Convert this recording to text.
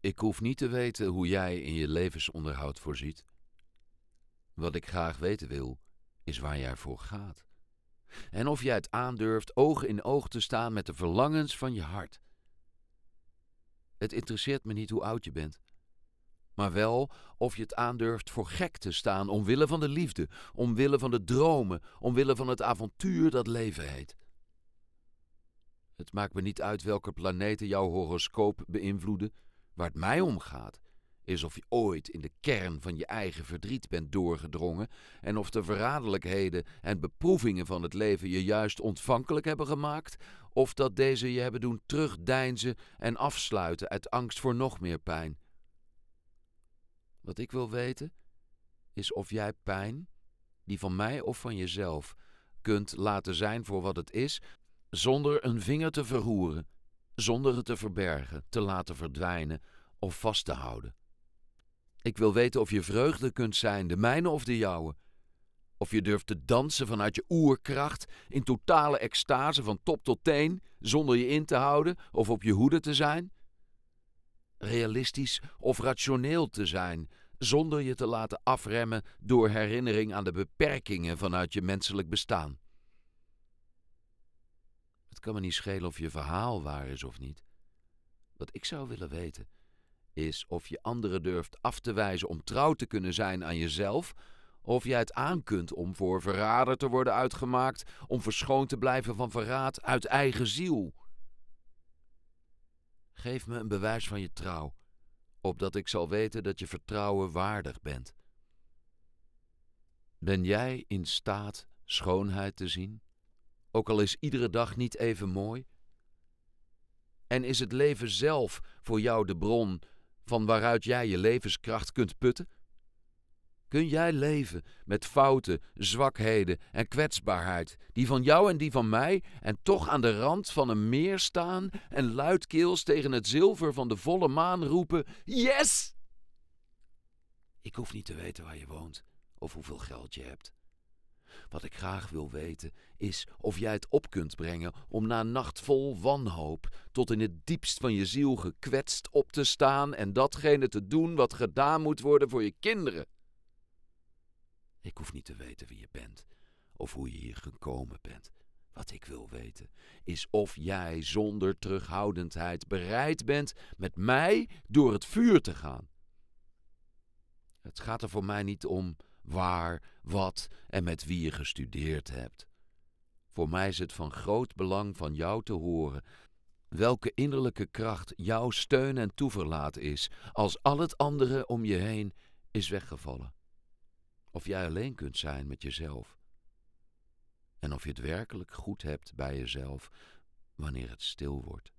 Ik hoef niet te weten hoe jij in je levensonderhoud voorziet. Wat ik graag weten wil, is waar jij voor gaat. En of jij het aandurft oog in oog te staan met de verlangens van je hart. Het interesseert me niet hoe oud je bent, maar wel of je het aandurft voor gek te staan omwille van de liefde, omwille van de dromen, omwille van het avontuur dat leven heet. Het maakt me niet uit welke planeten jouw horoscoop beïnvloeden. Waar het mij om gaat, is of je ooit in de kern van je eigen verdriet bent doorgedrongen en of de verraderlijkheden en beproevingen van het leven je juist ontvankelijk hebben gemaakt, of dat deze je hebben doen terugdeinzen en afsluiten uit angst voor nog meer pijn. Wat ik wil weten, is of jij pijn, die van mij of van jezelf, kunt laten zijn voor wat het is, zonder een vinger te verroeren, zonder het te verbergen, te laten verdwijnen of vast te houden. Ik wil weten of je vreugde kunt zijn, de mijne of de jouwe. Of je durft te dansen vanuit je oerkracht, in totale extase van top tot teen, zonder je in te houden of op je hoede te zijn. Realistisch of rationeel te zijn, zonder je te laten afremmen door herinnering aan de beperkingen vanuit je menselijk bestaan. Het kan me niet schelen of je verhaal waar is of niet. Wat ik zou willen weten, is of je anderen durft af te wijzen om trouw te kunnen zijn aan jezelf, of jij het aan kunt om voor verrader te worden uitgemaakt, om verschoond te blijven van verraad uit eigen ziel. Geef me een bewijs van je trouw, opdat ik zal weten dat je vertrouwen waardig bent. Ben jij in staat schoonheid te zien? Ook al is iedere dag niet even mooi? En is het leven zelf voor jou de bron van waaruit jij je levenskracht kunt putten? Kun jij leven met fouten, zwakheden en kwetsbaarheid, die van jou en die van mij, en toch aan de rand van een meer staan en luidkeels tegen het zilver van de volle maan roepen: Yes! Ik hoef niet te weten waar je woont of hoeveel geld je hebt. Wat ik graag wil weten is of jij het op kunt brengen om na een nacht vol wanhoop tot in het diepst van je ziel gekwetst op te staan en datgene te doen wat gedaan moet worden voor je kinderen. Ik hoef niet te weten wie je bent of hoe je hier gekomen bent. Wat ik wil weten is of jij zonder terughoudendheid bereid bent met mij door het vuur te gaan. Het gaat er voor mij niet om waar, wat en met wie je gestudeerd hebt. Voor mij is het van groot belang van jou te horen welke innerlijke kracht jouw steun en toeverlaat is, als al het andere om je heen is weggevallen. Of jij alleen kunt zijn met jezelf. En of je het werkelijk goed hebt bij jezelf wanneer het stil wordt.